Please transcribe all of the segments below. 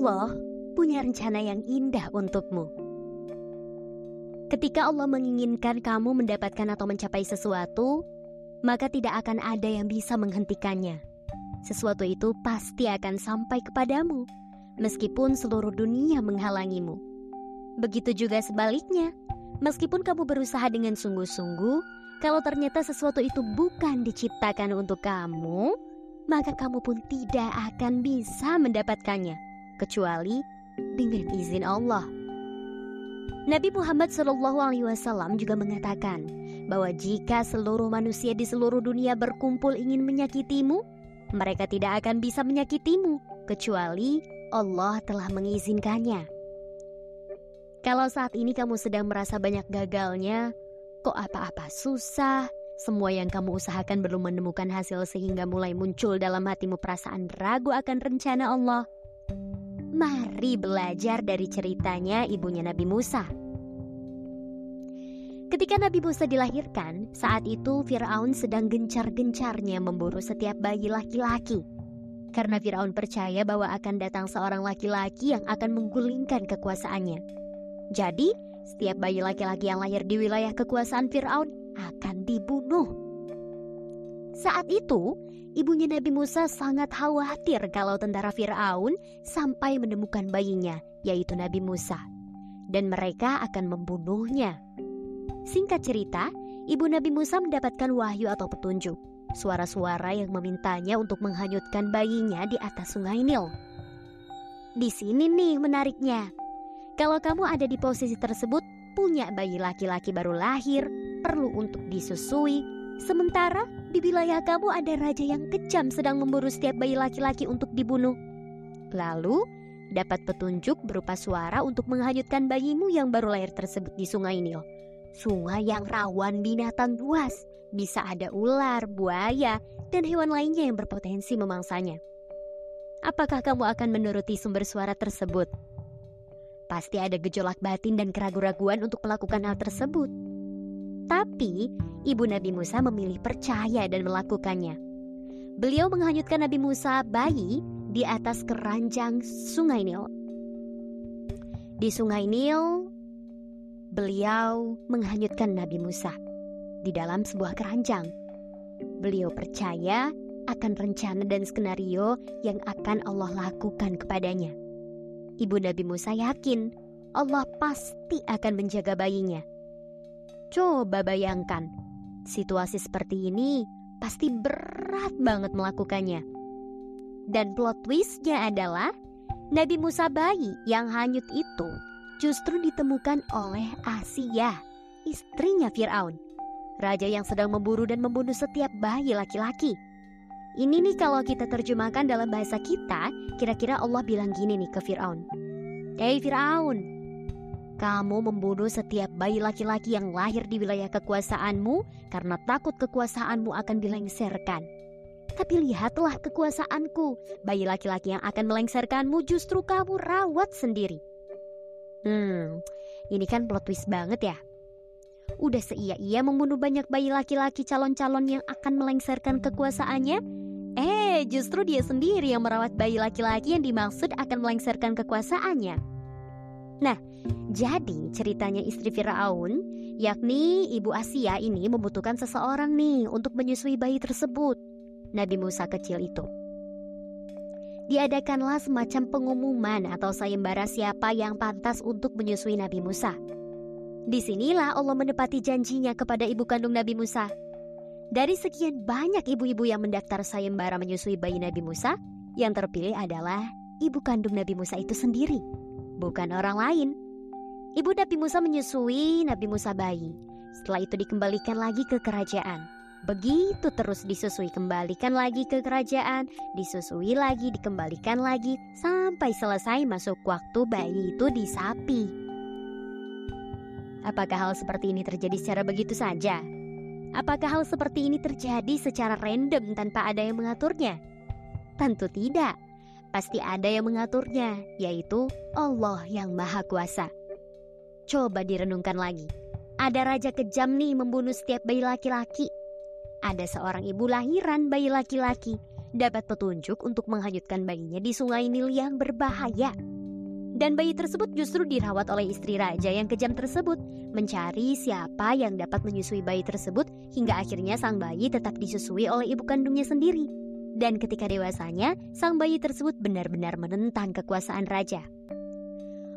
Allah punya rencana yang indah untukmu. Ketika Allah menginginkan kamu mendapatkan atau mencapai sesuatu, maka tidak akan ada yang bisa menghentikannya. Sesuatu itu pasti akan sampai kepadamu, meskipun seluruh dunia menghalangimu. Begitu juga sebaliknya, meskipun kamu berusaha dengan sungguh-sungguh, kalau ternyata sesuatu itu bukan diciptakan untuk kamu, maka kamu pun tidak akan bisa mendapatkannya, kecuali dengan izin Allah. Nabi Muhammad SAW juga mengatakan bahwa jika seluruh manusia di seluruh dunia berkumpul ingin menyakitimu, mereka tidak akan bisa menyakitimu kecuali Allah telah mengizinkannya. Kalau saat ini kamu sedang merasa banyak gagalnya, kok apa-apa susah, semua yang kamu usahakan belum menemukan hasil sehingga mulai muncul dalam hatimu perasaan ragu akan rencana Allah. Mari belajar dari ceritanya ibunya Nabi Musa. Ketika Nabi Musa dilahirkan, saat itu Firaun sedang gencar-gencarnya memburu setiap bayi laki-laki. Karena Firaun percaya bahwa akan datang seorang laki-laki yang akan menggulingkan kekuasaannya. Jadi, setiap bayi laki-laki yang lahir di wilayah kekuasaan Firaun akan dibunuh. Saat itu, ibunya Nabi Musa sangat khawatir kalau tentara Firaun sampai menemukan bayinya, yaitu Nabi Musa, dan mereka akan membunuhnya. Singkat cerita, ibu Nabi Musa mendapatkan wahyu atau petunjuk, suara-suara yang memintanya untuk menghanyutkan bayinya di atas sungai Nil. Di sini nih menariknya. Kalau kamu ada di posisi tersebut, punya bayi laki-laki baru lahir, perlu untuk disusui, Sementara di wilayah kamu ada raja yang kejam sedang memburu setiap bayi laki-laki untuk dibunuh. Lalu dapat petunjuk berupa suara untuk menghanyutkan bayimu yang baru lahir tersebut di sungai Nil. Sungai yang rawan binatang buas, bisa ada ular, buaya, dan hewan lainnya yang berpotensi memangsanya. Apakah kamu akan menuruti sumber suara tersebut? Pasti ada gejolak batin dan keraguan-raguan untuk melakukan hal tersebut. Tapi ibu Nabi Musa memilih percaya dan melakukannya. Beliau menghanyutkan Nabi Musa bayi di atas keranjang Sungai Nil. Di Sungai Nil, beliau menghanyutkan Nabi Musa di dalam sebuah keranjang. Beliau percaya akan rencana dan skenario yang akan Allah lakukan kepadanya. Ibu Nabi Musa yakin Allah pasti akan menjaga bayinya Coba bayangkan, situasi seperti ini pasti berat banget melakukannya. Dan plot twistnya adalah Nabi Musa bayi yang hanyut itu justru ditemukan oleh Asia, istrinya Fir'aun. Raja yang sedang memburu dan membunuh setiap bayi laki-laki. Ini nih kalau kita terjemahkan dalam bahasa kita, kira-kira Allah bilang gini nih ke Fir'aun. Hei Fir'aun, kamu membunuh setiap bayi laki-laki yang lahir di wilayah kekuasaanmu karena takut kekuasaanmu akan dilengserkan. Tapi lihatlah kekuasaanku, bayi laki-laki yang akan melengserkanmu justru kamu rawat sendiri. Hmm, ini kan plot twist banget ya. Udah seia-ia membunuh banyak bayi laki-laki calon-calon yang akan melengserkan kekuasaannya, Eh, justru dia sendiri yang merawat bayi laki-laki yang dimaksud akan melengserkan kekuasaannya. Nah, jadi ceritanya istri Firaun, yakni ibu Asia ini membutuhkan seseorang nih untuk menyusui bayi tersebut. Nabi Musa kecil itu. Diadakanlah semacam pengumuman atau sayembara siapa yang pantas untuk menyusui Nabi Musa. Di sinilah Allah menepati janjinya kepada ibu kandung Nabi Musa. Dari sekian banyak ibu-ibu yang mendaftar sayembara menyusui bayi Nabi Musa, yang terpilih adalah ibu kandung Nabi Musa itu sendiri bukan orang lain. Ibu Nabi Musa menyusui Nabi Musa bayi. Setelah itu dikembalikan lagi ke kerajaan. Begitu terus disusui kembalikan lagi ke kerajaan, disusui lagi, dikembalikan lagi, sampai selesai masuk waktu bayi itu disapi. Apakah hal seperti ini terjadi secara begitu saja? Apakah hal seperti ini terjadi secara random tanpa ada yang mengaturnya? Tentu tidak pasti ada yang mengaturnya, yaitu Allah yang Maha Kuasa. Coba direnungkan lagi. Ada raja kejam nih membunuh setiap bayi laki-laki. Ada seorang ibu lahiran bayi laki-laki dapat petunjuk untuk menghanyutkan bayinya di sungai Nil yang berbahaya. Dan bayi tersebut justru dirawat oleh istri raja yang kejam tersebut, mencari siapa yang dapat menyusui bayi tersebut hingga akhirnya sang bayi tetap disusui oleh ibu kandungnya sendiri. Dan ketika dewasanya, sang bayi tersebut benar-benar menentang kekuasaan raja.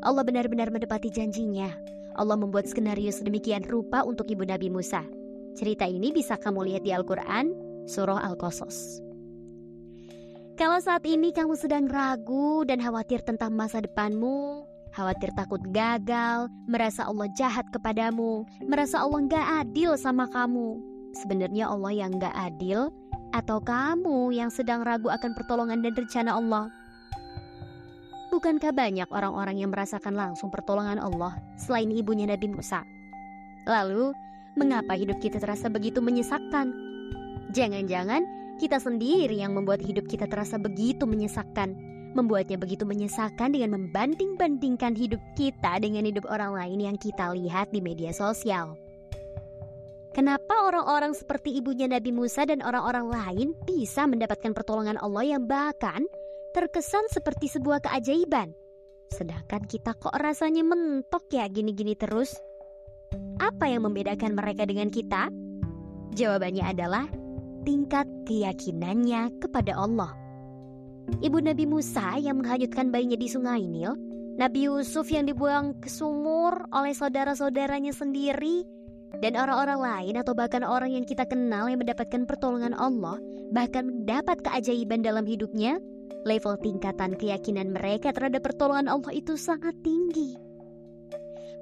Allah benar-benar menepati janjinya. Allah membuat skenario sedemikian rupa untuk ibu Nabi Musa. Cerita ini bisa kamu lihat di Al-Quran, Surah Al-Qasas. Kalau saat ini kamu sedang ragu dan khawatir tentang masa depanmu, khawatir takut gagal, merasa Allah jahat kepadamu, merasa Allah nggak adil sama kamu. Sebenarnya Allah yang nggak adil atau kamu yang sedang ragu akan pertolongan dan rencana Allah? Bukankah banyak orang-orang yang merasakan langsung pertolongan Allah selain ibunya Nabi Musa? Lalu, mengapa hidup kita terasa begitu menyesakkan? Jangan-jangan kita sendiri yang membuat hidup kita terasa begitu menyesakkan. Membuatnya begitu menyesakkan dengan membanding-bandingkan hidup kita dengan hidup orang lain yang kita lihat di media sosial. Kenapa orang-orang seperti ibunya Nabi Musa dan orang-orang lain bisa mendapatkan pertolongan Allah yang bahkan terkesan seperti sebuah keajaiban? Sedangkan kita kok rasanya mentok ya gini-gini terus? Apa yang membedakan mereka dengan kita? Jawabannya adalah tingkat keyakinannya kepada Allah. Ibu Nabi Musa yang menghanyutkan bayinya di sungai Nil, Nabi Yusuf yang dibuang ke sumur oleh saudara-saudaranya sendiri, dan orang-orang lain atau bahkan orang yang kita kenal yang mendapatkan pertolongan Allah, bahkan mendapat keajaiban dalam hidupnya, level tingkatan keyakinan mereka terhadap pertolongan Allah itu sangat tinggi.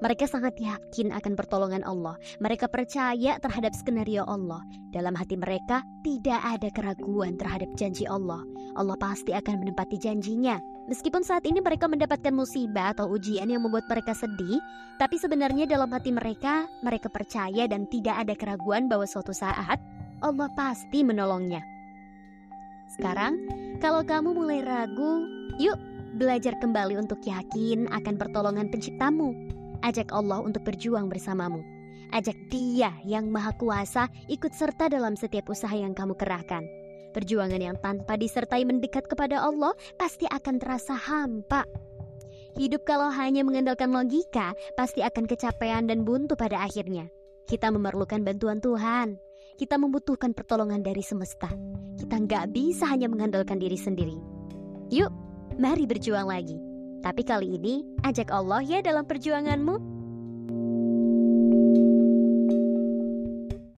Mereka sangat yakin akan pertolongan Allah. Mereka percaya terhadap skenario Allah. Dalam hati mereka tidak ada keraguan terhadap janji Allah. Allah pasti akan menempati janjinya. Meskipun saat ini mereka mendapatkan musibah atau ujian yang membuat mereka sedih, tapi sebenarnya dalam hati mereka, mereka percaya dan tidak ada keraguan bahwa suatu saat Allah pasti menolongnya. Sekarang, kalau kamu mulai ragu, yuk belajar kembali untuk yakin akan pertolongan penciptamu. Ajak Allah untuk berjuang bersamamu. Ajak Dia yang Maha Kuasa ikut serta dalam setiap usaha yang kamu kerahkan. Perjuangan yang tanpa disertai mendekat kepada Allah pasti akan terasa hampa. Hidup kalau hanya mengandalkan logika pasti akan kecapean dan buntu pada akhirnya. Kita memerlukan bantuan Tuhan. Kita membutuhkan pertolongan dari semesta. Kita nggak bisa hanya mengandalkan diri sendiri. Yuk, mari berjuang lagi. Tapi kali ini, ajak Allah ya dalam perjuanganmu.